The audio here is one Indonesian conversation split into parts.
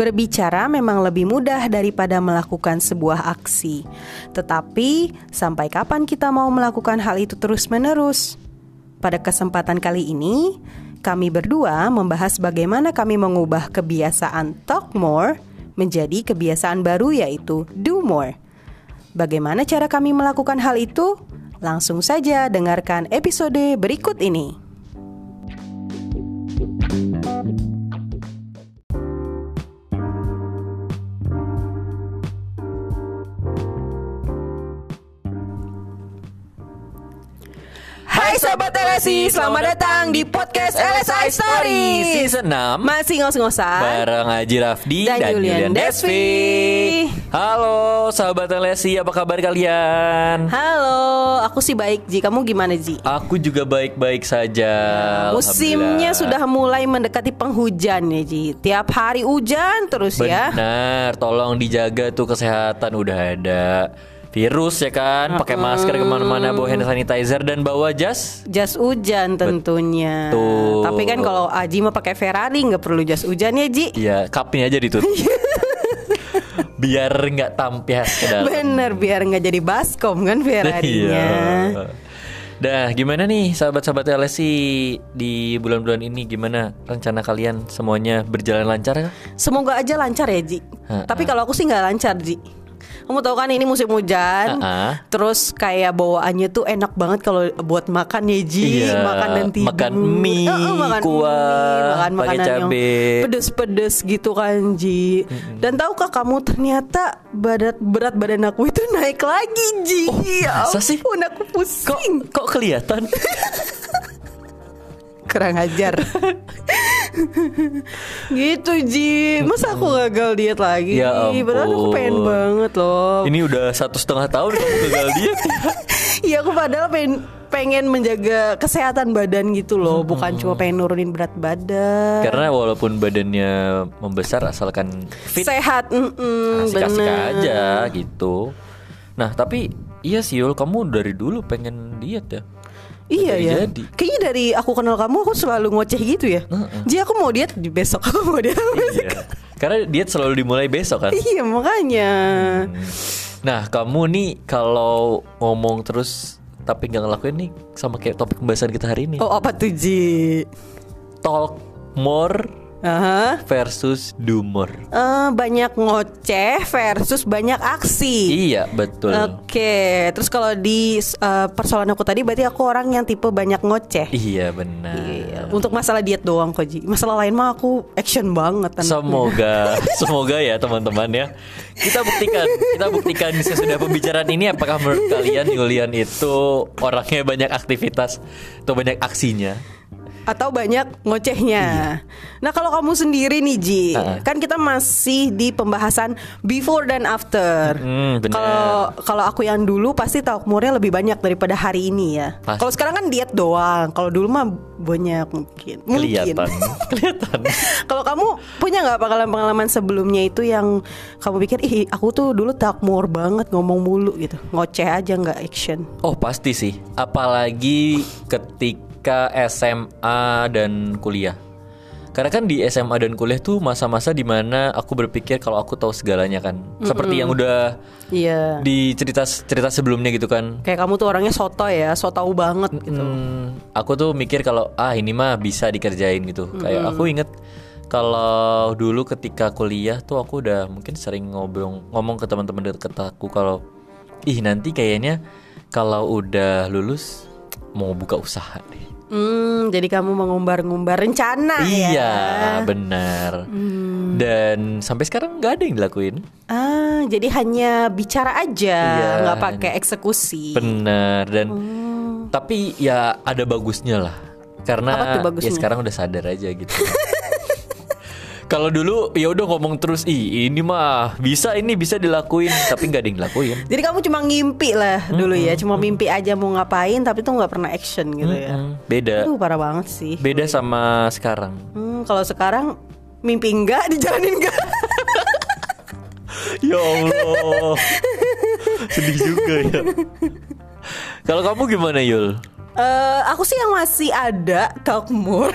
Berbicara memang lebih mudah daripada melakukan sebuah aksi. Tetapi, sampai kapan kita mau melakukan hal itu terus-menerus? Pada kesempatan kali ini, kami berdua membahas bagaimana kami mengubah kebiasaan talk more menjadi kebiasaan baru yaitu do more. Bagaimana cara kami melakukan hal itu? Langsung saja dengarkan episode berikut ini. Hai Sobat LSI, selamat datang di podcast LSI Story Season 6 Masih ngos-ngosan Bareng Haji Rafdi Dan dan, Julian Julian Desvi. Halo sahabat LSI, apa kabar kalian? Halo, aku sih baik Ji, kamu gimana Ji? Aku juga baik-baik saja Musimnya Alhamdulillah. sudah mulai mendekati penghujan ya Ji Tiap hari hujan terus ya Benar, tolong dijaga tuh kesehatan udah ada virus ya kan? Pakai masker ke mana-mana bawa hand sanitizer dan bawa jas? Jas hujan tentunya. Betul. Tapi kan kalau Aji mau pakai Ferrari nggak perlu jas hujan ya Ji. Ya kapnya aja ditutup biar nggak tampias ke dalam. Bener, biar nggak jadi baskom kan Ferrarinya. Iya. Dah, gimana nih sahabat-sahabat LSI di bulan-bulan ini? Gimana rencana kalian? Semuanya berjalan lancar kah? Semoga aja lancar ya Ji. Ha-ha. Tapi kalau aku sih nggak lancar Ji Kamu tahu kan ini musim hujan Ha-ha. Terus kayak bawaannya tuh enak banget kalau buat makan ya Ji. Iya, Makan dan tidur. makan mie, Heeh, makan kuah, mie, Makan makanan yang pedes-pedes gitu kan Ji. Dan tahukah kamu ternyata berat, berat badan aku itu naik lagi Ji. Oh, Ya masa sih? ampun, aku Kok pusing. kok kelihatan? Kurang ajar Gitu Ji Masa aku gagal diet lagi Ya Padahal aku ampun. pengen banget loh ini udah satu setengah tahun kamu gagal diet. Iya aku padahal pengen pengen menjaga kesehatan badan gitu loh Bukan cuma pengen nurunin berat badan Karena walaupun badannya membesar asalkan fit Sehat asik-asik bener. aja gitu. Nah, tapi iya sih Yul, kamu dari dulu pengen diet ya? Iya Jadi ya jadi. Kayaknya dari aku kenal kamu aku selalu ngoceh gitu ya Ji aku mau diet di besok Aku mau diet Iya. Karena diet selalu dimulai besok kan? Iya makanya Nah, kamu nih kalau ngomong terus tapi nggak ngelakuin nih sama kayak topik pembahasan kita hari ini. Oh apa tuh Ji Talk more Aha. versus do more. Eh, banyak ngoceh versus banyak aksi. Iya, betul. Oke, terus kalau di eh, persoalan aku tadi berarti aku orang yang tipe banyak ngoceh. Iya, benar. Iya, Untuk masalah diet doang kok Ji. Masalah lain mah aku action banget. anaknya. Semoga semoga ya teman-teman ya. Kita buktikan, kita buktikan sesudah pembicaraan ini apakah menurut kalian Julian itu orangnya banyak aktivitas atau banyak aksinya? Atau banyak ngocehnya. Nah kalau kamu sendiri nih Ji, Iya. Ha-ha. kan kita masih di pembahasan before dan after. Hmm. Kalau kalau aku yang dulu pasti talk more-nya lebih banyak daripada hari ini ya. Kalau sekarang kan diet doang. Kalau dulu mah banyak mungkin. Mungkin. Kelihatan, kelihatan. Kalau kamu punya nggak pengalaman-pengalaman sebelumnya itu yang kamu pikir ih aku tuh dulu talk more banget ngomong mulu gitu, ngoceh aja nggak action. Oh pasti sih, apalagi ketika SMA dan kuliah. Karena kan di SMA dan kuliah tuh masa-masa di mana aku berpikir kalau aku tahu segalanya kan, seperti yang udah Iya. di cerita cerita sebelumnya gitu kan. Kayak kamu tuh orangnya soto ya, so tau banget gitu. Hmm, aku tuh mikir kalau ah ini mah bisa dikerjain gitu. Kayak aku inget kalau dulu ketika kuliah tuh aku udah mungkin sering ngobrol ngomong ke teman-teman deket aku kalau ih nanti kayaknya kalau udah lulus mau buka usaha deh. Hmm, jadi kamu mengumbar-ngumbar rencana ya? Iya, benar. Dan sampai sekarang nggak ada yang dilakuin. Ah, jadi hanya bicara aja, Iya. nggak pakai eksekusi. Benar dan tapi ya ada bagusnya lah. Karena ya sekarang udah sadar aja gitu. Kalau dulu ya udah ngomong terus, ih ini mah bisa ini bisa dilakuin, tapi nggak ada yang dilakuin. Jadi kamu cuma ngimpi lah dulu ya, cuma mimpi aja mau ngapain, tapi tuh nggak pernah action gitu ya. Hmm, beda, Aduh parah banget sih. beda sama sekarang. Hmm, kalau sekarang mimpi enggak dijalanin enggak. Ya Allah, sedih juga ya. Kalau kamu gimana Yul? Eh, aku sih yang masih ada talk more.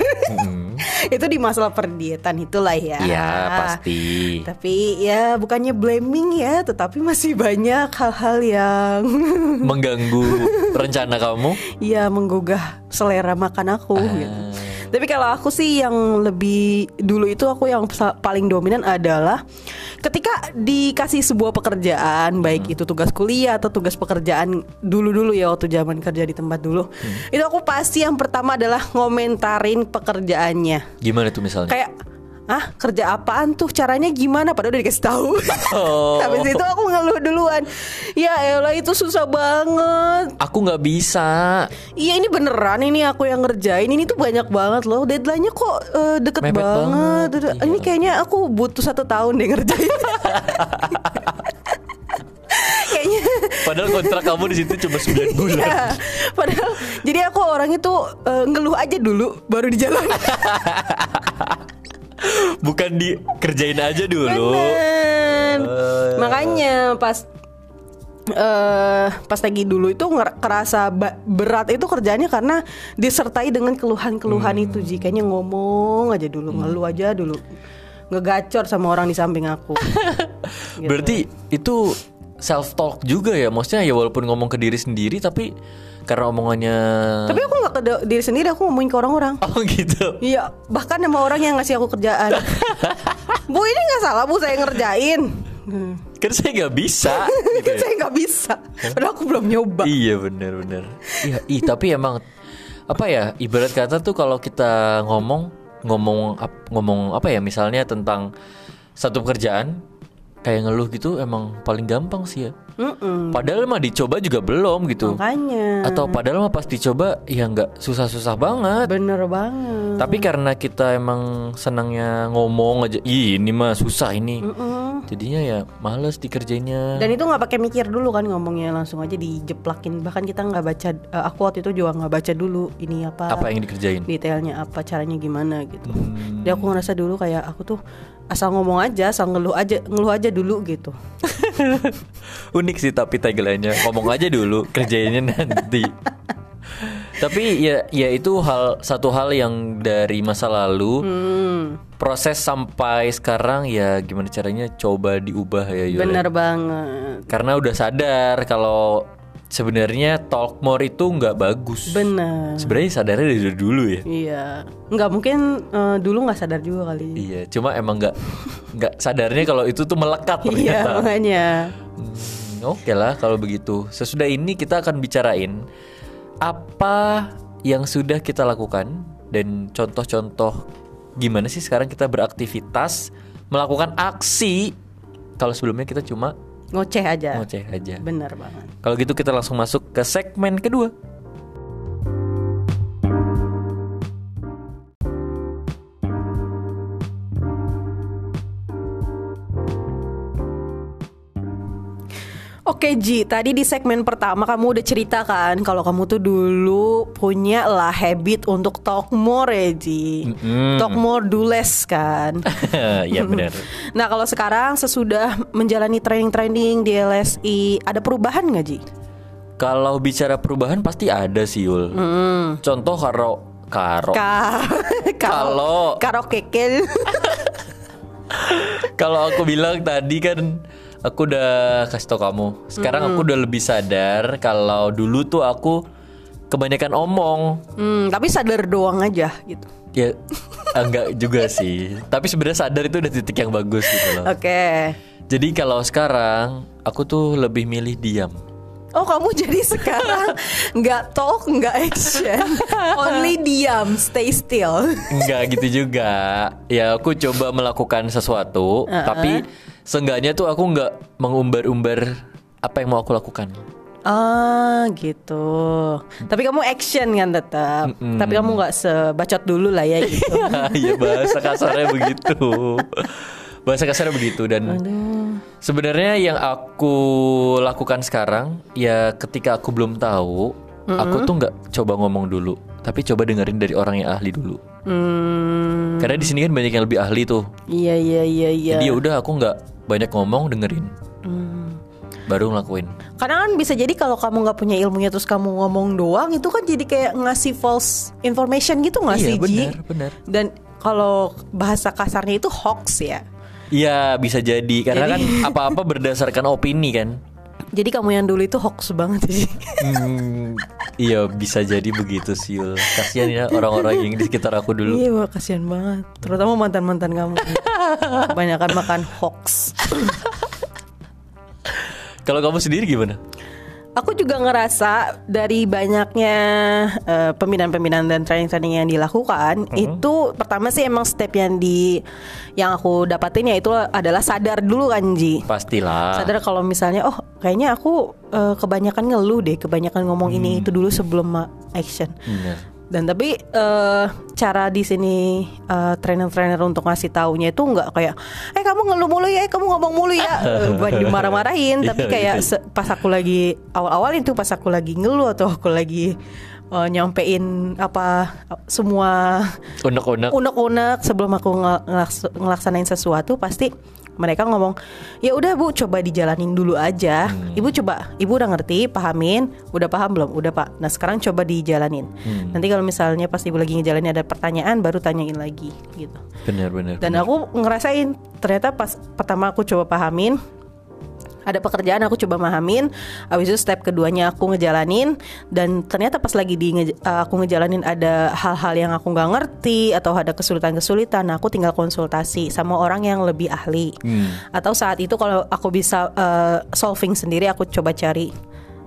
Itu di masalah perdietan itulah ya. Iya pasti. Tapi ya bukannya blaming ya, tetapi masih banyak hal-hal yang Mengganggu rencana kamu. ya menggugah selera makan aku Ah. gitu. Tapi kalau aku sih yang lebih dulu itu aku yang paling dominan adalah ketika dikasih sebuah pekerjaan, baik itu tugas kuliah atau tugas pekerjaan dulu-dulu ya waktu zaman kerja di tempat dulu. Itu aku pasti yang pertama adalah ngomentarin pekerjaannya. Gimana tuh misalnya? Kayak ah kerja apaan tuh caranya gimana padahal udah dikasih tahu Oh. habis itu aku ngeluh duluan ya elah itu susah banget Aku nggak bisa. Iya ini beneran ini aku yang ngerjain ini tuh banyak banget loh deadline-nya kok eh, deket Mepet banget. banget, iya. Ini kayaknya aku butuh satu tahun deh ngerjain. kayaknya Padahal kontrak kamu di situ cuma 9 bulan. ya. Padahal jadi aku orang itu eh, ngeluh aja dulu baru di jalan. Bukan dikerjain aja dulu. Bener. Eh. Makanya pas eh pas lagi dulu itu nger- kerasa ba- berat itu kerjanya karena disertai dengan keluhan-keluhan Hmm. itu Ji kayaknya ngomong aja dulu ngeluh aja dulu ngegacor sama orang di samping aku Gitu. Berarti itu self talk juga ya. Maksudnya ya walaupun ngomong ke diri sendiri tapi karena omongannya tapi aku nggak ke diri sendiri aku ngomongin ke orang-orang Oh gitu. iya bahkan sama orang yang ngasih aku kerjaan bu ini nggak salah bu saya ngerjain Hmm. Kan saya nggak bisa. gitu kan ya. saya nggak bisa padahal aku belum nyoba Iya bener. Iya, ih tapi emang apa ya ibarat kata tuh kalau kita ngomong ngomong ngomong apa ya misalnya tentang satu pekerjaan kayak ngeluh gitu emang paling gampang sih ya. Mm-mm. Padahal mah dicoba juga belum gitu. makanya Atau padahal mah pas dicoba ya nggak susah-susah banget. bener banget Tapi karena kita emang senangnya ngomong aja, "Ih, ini mah susah ini. Jadinya ya males dikerjainnya. Dan itu nggak pakai mikir dulu kan ngomongnya langsung aja dijeplakin. Bahkan kita nggak baca. eh, aku waktu itu juga nggak baca dulu ini apa, apa yang dikerjain? detailnya apa, caranya gimana gitu. Hmm. Jadi aku ngerasa dulu kayak aku tuh asal ngomong aja, asal ngeluh aja, ngeluh aja dulu gitu. Unik sih tapi tagline-nya ngomong aja dulu, kerjainnya nanti. tapi ya ya itu hal satu hal yang dari masa lalu Hmm, proses sampai sekarang ya gimana caranya coba diubah ya Yul, ya. bener banget, Karena udah sadar kalau sebenarnya talk more itu nggak bagus. bener. Sebenarnya sadarnya dari dulu ya. Iya, nggak mungkin eh, dulu nggak sadar juga kali. Iya, cuma emang nggak nggak sadarnya kalau itu tuh melekat Iya ternyata. makanya. Hmm, Oke lah kalau begitu. Sesudah ini kita akan bicarain apa yang sudah kita lakukan dan contoh-contoh gimana sih sekarang kita beraktivitas melakukan aksi kalau sebelumnya kita cuma Ngoceh aja. ngoceh aja. Bener banget. Kalau gitu kita langsung masuk ke segmen kedua. Oke Ji, tadi di segmen pertama kamu udah cerita kan kalau kamu tuh dulu punya lah habit untuk talk more ya Ji. Mm-mm. Talk more do less kan. ya benar. nah kalau sekarang sesudah menjalani training-training di LSI ada perubahan nggak Ji? Kalau bicara perubahan pasti ada sih Yul. Contoh karo karo. Ka Kalau- karaoke Kalau aku bilang tadi kan aku udah kasih tau kamu. Sekarang aku udah lebih sadar kalau dulu tuh aku kebanyakan omong. hmm, tapi sadar doang aja gitu. Ya enggak juga sih. Tapi sebenarnya sadar itu udah titik yang bagus gitu loh. Oke. Jadi kalau sekarang aku tuh lebih milih diam. Oh kamu jadi sekarang nggak talk nggak action, only diam, stay still. Enggak gitu juga. Ya aku coba melakukan sesuatu, tapi seenggaknya tuh aku nggak mengumbar-umbar apa yang mau aku lakukan. Ah gitu. Tapi kamu action kan tetap. Tapi kamu nggak sebacot dulu lah ya gitu. Iya bahasa kasarnya begitu. Bahasa kasarnya begitu dan sebenarnya yang aku lakukan sekarang ya ketika aku belum tahu, aku tuh nggak coba ngomong dulu, tapi coba dengerin dari orang yang ahli dulu. Hmm, Karena di sini kan banyak yang lebih ahli tuh. iya iya iya iya. Jadi ya udah aku nggak banyak ngomong dengerin, Hmm. baru ngelakuin. Karena kan bisa jadi kalau kamu nggak punya ilmunya terus kamu ngomong doang itu kan jadi kayak ngasih false information gitu nggak Iya sih Ji? benar benar. Dan kalau bahasa kasarnya itu hoax ya. Iya bisa jadi karena Jadi- kan apa-apa berdasarkan opini kan. Jadi kamu yang dulu itu hoax banget sih. Hmm, iya bisa jadi begitu sih. Kasihan ya orang-orang yang di sekitar aku dulu. Iya, wah, kasihan banget. Terutama mantan-mantan kamu. Kebanyakan makan hoax. Kalau kamu sendiri gimana? Aku juga ngerasa dari banyaknya eh, pembinaan-pembinaan dan training-training yang dilakukan itu pertama sih emang step yang di yang aku dapatin ya itu adalah sadar dulu kan Ji. Pastilah. Sadar kalau misalnya oh kayaknya aku eh, kebanyakan ngeluh deh, kebanyakan ngomong ini itu dulu sebelum action. Bener. Dan tapi eh, cara di sini eh, trainer-trainer untuk ngasih taunya itu nggak kayak, eh kamu ngeluh mulu ya, eh kamu ngomong mulu ya, buat dimarah-marahin. tapi Iya, kayak iya. se- pas aku lagi awal-awal itu pas aku lagi ngeluh atau aku lagi eh, nyampein apa semua Unek-unek. unek-unek sebelum aku nge- ngelaks- ngelaksanain sesuatu pasti mereka ngomong ya udah bu coba dijalanin dulu aja. Ibu coba ibu udah ngerti pahamin. Udah paham belum? Udah pak. Nah sekarang coba dijalanin. Nanti kalau misalnya pas ibu lagi ngejalanin ada pertanyaan baru tanyain lagi gitu. Bener-bener. dan aku ngerasain ternyata pas pertama aku coba pahamin ada pekerjaan aku coba pahamin habis itu step keduanya aku ngejalanin dan ternyata pas lagi di nge- uh, aku ngejalanin ada hal-hal yang aku nggak ngerti atau ada kesulitan-kesulitan nah aku tinggal konsultasi sama orang yang lebih ahli Hmm. atau saat itu kalau aku bisa uh, solving sendiri aku coba cari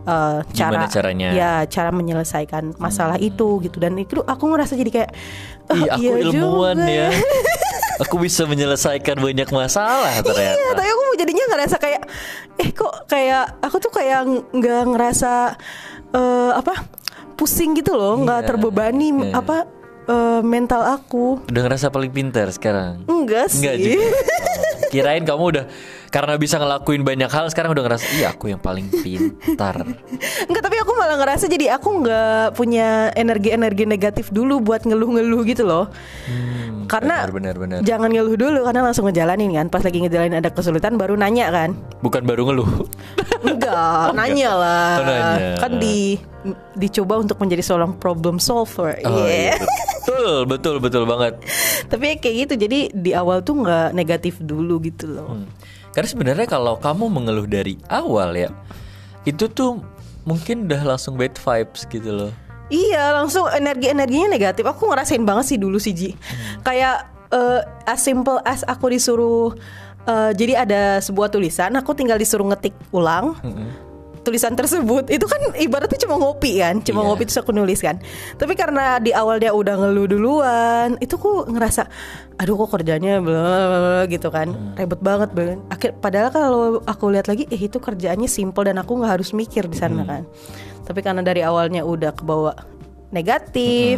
uh, cara Gimana caranya? ya cara menyelesaikan masalah itu gitu dan itu aku ngerasa jadi kayak "Oh, Ih, aku iya ilmuwan juga ya. aku bisa menyelesaikan banyak masalah ternyata. Iya, tapi aku jadinya ngerasa kayak eh kok kayak aku tuh kayak nggak ngerasa eh, apa pusing gitu loh, nggak Iya, terbebani iya. apa eh, mental aku. Udah ngerasa paling pintar sekarang. Enggak sih. Enggak juga. Kirain kamu udah karena bisa ngelakuin banyak hal sekarang udah ngerasa iya aku yang paling pintar. Enggak, tapi aku malah ngerasa jadi aku nggak punya energi-energi negatif dulu buat ngeluh-ngeluh gitu loh. Hmm, Karena benar, benar, benar. jangan ngeluh dulu karena langsung ngejalanin kan. Pas lagi ngejalanin ada kesulitan baru nanya kan. Bukan baru ngeluh. Enggak, nanya lah. Oh, nanya. Kan di dicoba untuk menjadi seorang problem solver. Oh, Iya. iya, betul, betul, betul banget. Tapi kayak gitu jadi di awal tuh nggak negatif dulu gitu loh. Hmm. Karena sebenarnya kalau kamu mengeluh dari awal ya, itu tuh mungkin udah langsung bad vibes gitu loh. Iya langsung energi-energinya negatif. Aku ngerasain banget sih dulu sih Ji. Kayak eh, as simple as aku disuruh eh, jadi ada sebuah tulisan, aku tinggal disuruh ngetik ulang. Tulisan tersebut itu kan ibaratnya cuma ngopi kan, cuma Iya. ngopi terus aku nulis kan. Tapi karena di awal dia udah ngeluh duluan, itu aku ngerasa, aduh kok kerjanya bla gitu kan, ribet banget banget. Akhir, padahal kalau aku lihat lagi, eh itu kerjaannya simple dan aku nggak harus mikir di sana kan. Tapi karena dari awalnya udah kebawa negatif,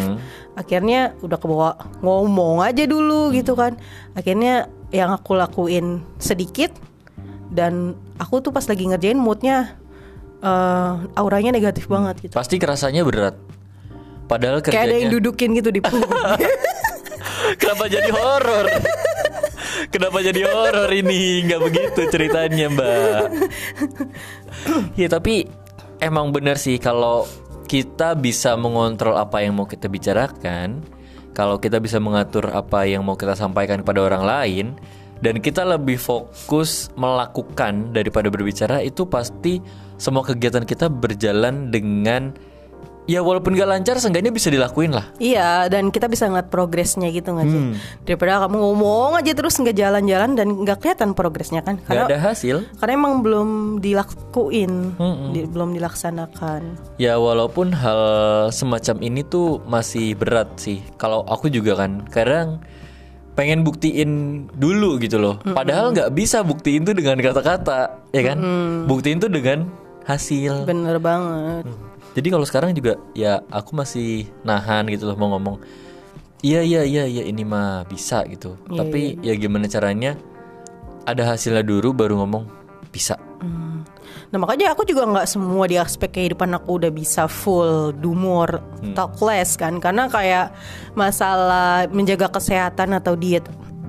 akhirnya udah kebawa ngomong aja dulu gitu kan. Akhirnya yang aku lakuin sedikit dan aku tuh pas lagi ngerjain moodnya eh, auranya negatif banget gitu. Pasti kerasanya berat. Padahal Kayak ada yang kerjanya dudukin gitu di punggung. Kenapa jadi horor? Kenapa jadi horor ini? Nggak begitu ceritanya, Mbak. ya tapi emang bener sih kalau kita bisa mengontrol apa yang mau kita bicarakan, kalau kita bisa mengatur apa yang mau kita sampaikan kepada orang lain, dan kita lebih fokus melakukan daripada berbicara, itu pasti semua kegiatan kita berjalan dengan ya walaupun gak lancar, seenggaknya bisa dilakuin lah. iya, dan kita bisa ngeliat progresnya gitu nggak sih? Hmm. Daripada kamu ngomong aja terus nggak jalan-jalan dan nggak kelihatan progresnya kan? Gak ada hasil. karena emang belum dilakuin, di- belum dilaksanakan. Ya walaupun hal semacam ini tuh masih berat sih. Kalau aku juga kan kadang pengen buktiin dulu gitu loh. Padahal nggak bisa buktiin tuh dengan kata-kata, ya kan? Buktiin tuh dengan hasil. Bener banget. Jadi kalau sekarang juga ya aku masih nahan gitu loh mau ngomong. Iya iya iya iya ini mah bisa gitu. Tapi ya gimana caranya? Ada hasilnya dulu baru ngomong bisa. Nah makanya aku juga nggak semua di aspek kehidupan aku udah bisa full do more talk less kan. Karena kayak masalah menjaga kesehatan atau diet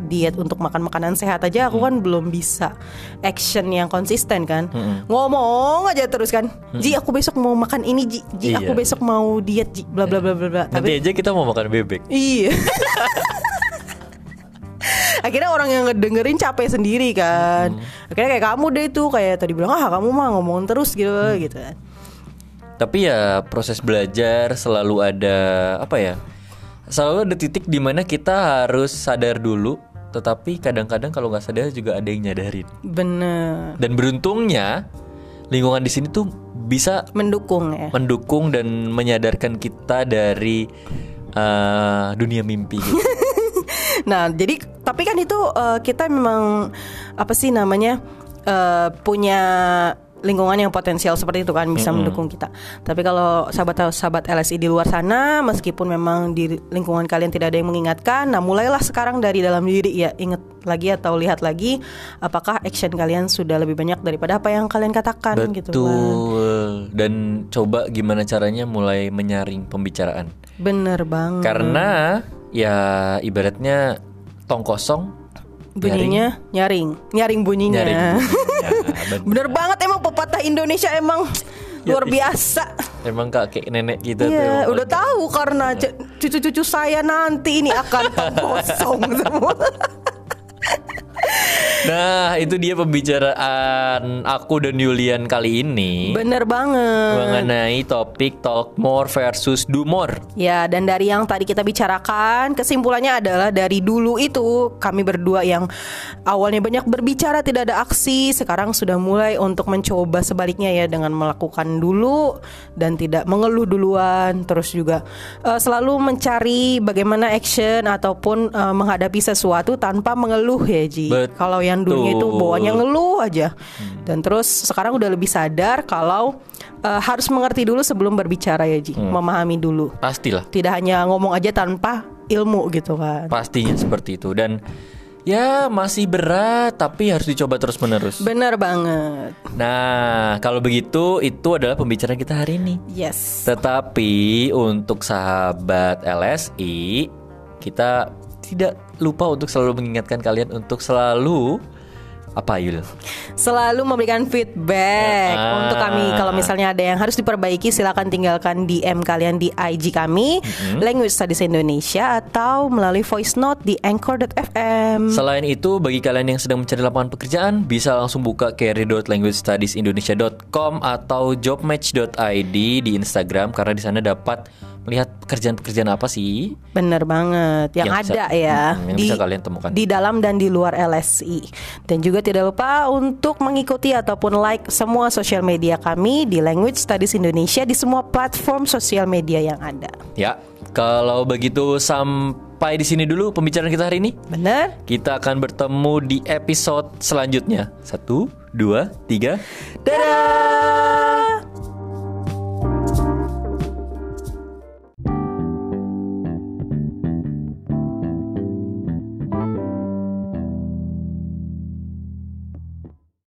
diet untuk makan makanan sehat aja aku kan belum bisa action yang konsisten kan. Ngomong aja terus kan. Ji aku besok mau makan ini Ji. Ji aku Iya. besok mau diet Ji. Bla bla bla bla bla. Nanti tapi aja kita mau makan bebek. iya Akhirnya orang yang ngedengerin capek sendiri kan. Akhirnya kayak kamu deh itu kayak tadi bilang ah kamu mah ngomong terus gitu gitu kan. Tapi ya proses belajar selalu ada apa ya? Selalu ada titik di mana kita harus sadar dulu. Tetapi kadang-kadang kalau nggak sadar juga ada yang nyadarin. Bener. Dan beruntungnya lingkungan di sini tuh bisa Mendukung ya. mendukung dan menyadarkan kita dari eh, dunia mimpi. gitu. Nah, jadi tapi kan itu eh, kita memang apa sih namanya eh, punya lingkungan yang potensial seperti itu kan bisa mendukung kita. Tapi kalau sahabat-sahabat LSI di luar sana, meskipun memang di lingkungan kalian tidak ada yang mengingatkan, nah mulailah sekarang dari dalam diri ya ingat lagi atau lihat lagi apakah action kalian sudah lebih banyak daripada apa yang kalian katakan gitu kan. Betul. Dan coba gimana caranya mulai menyaring pembicaraan. Bener banget. Karena ya ibaratnya tong kosong bunyinya nyaring, nyaring bunyinya. nyaring. Bunyinya. Bener. Bener banget emang pepatah Indonesia emang Ya, luar ih. biasa. Emang kakek nenek kita tuh Iya, udah tahu karena c- cucu-cucu saya nanti ini akan kosong semua. Nah, itu dia pembicaraan aku dan Yulian kali ini Bener banget. mengenai topik talk more versus do more. Ya, dan dari yang tadi kita bicarakan, kesimpulannya adalah dari dulu itu kami berdua yang awalnya banyak berbicara tidak ada aksi, sekarang sudah mulai untuk mencoba sebaliknya ya dengan melakukan dulu dan tidak mengeluh duluan, terus juga eh, selalu mencari bagaimana action ataupun eh, menghadapi sesuatu tanpa mengeluh ya Ji. Kalau yang dulunya itu bawaannya ngeluh aja. Dan terus sekarang udah lebih sadar kalau eh, harus mengerti dulu sebelum berbicara ya Ji, memahami dulu Pastilah, tidak hanya ngomong aja tanpa ilmu gitu kan. pastinya seperti itu dan ya masih berat tapi harus dicoba terus-menerus. Bener banget. Nah, kalau begitu itu adalah pembicaraan kita hari ini. Yes. Tetapi untuk sahabat LSI, kita tidak lupa untuk selalu mengingatkan kalian untuk selalu apa Yul? Selalu memberikan feedback Ah. untuk kami. Kalau misalnya ada yang harus diperbaiki, silakan tinggalkan DM kalian di IG kami, Language Studies Indonesia, atau melalui voice note di anchor.fm. Selain itu, bagi kalian yang sedang mencari lapangan pekerjaan, bisa langsung buka career.languagestudiesindonesia.com atau jobmatch.id di Instagram karena di sana dapat melihat pekerjaan-pekerjaan apa sih Bener banget, yang, Yang bisa- ada ya Hmm, yang bisa kalian temukan. di dalam dan di luar LSI. Dan juga tidak lupa untuk mengikuti ataupun like semua sosial media kami di Language Studies Indonesia di semua platform sosial media yang ada. Ya, kalau begitu sampai di sini dulu pembicaraan kita hari ini. Bener? Kita akan bertemu di episode selanjutnya. Satu, dua, tiga. Dadah!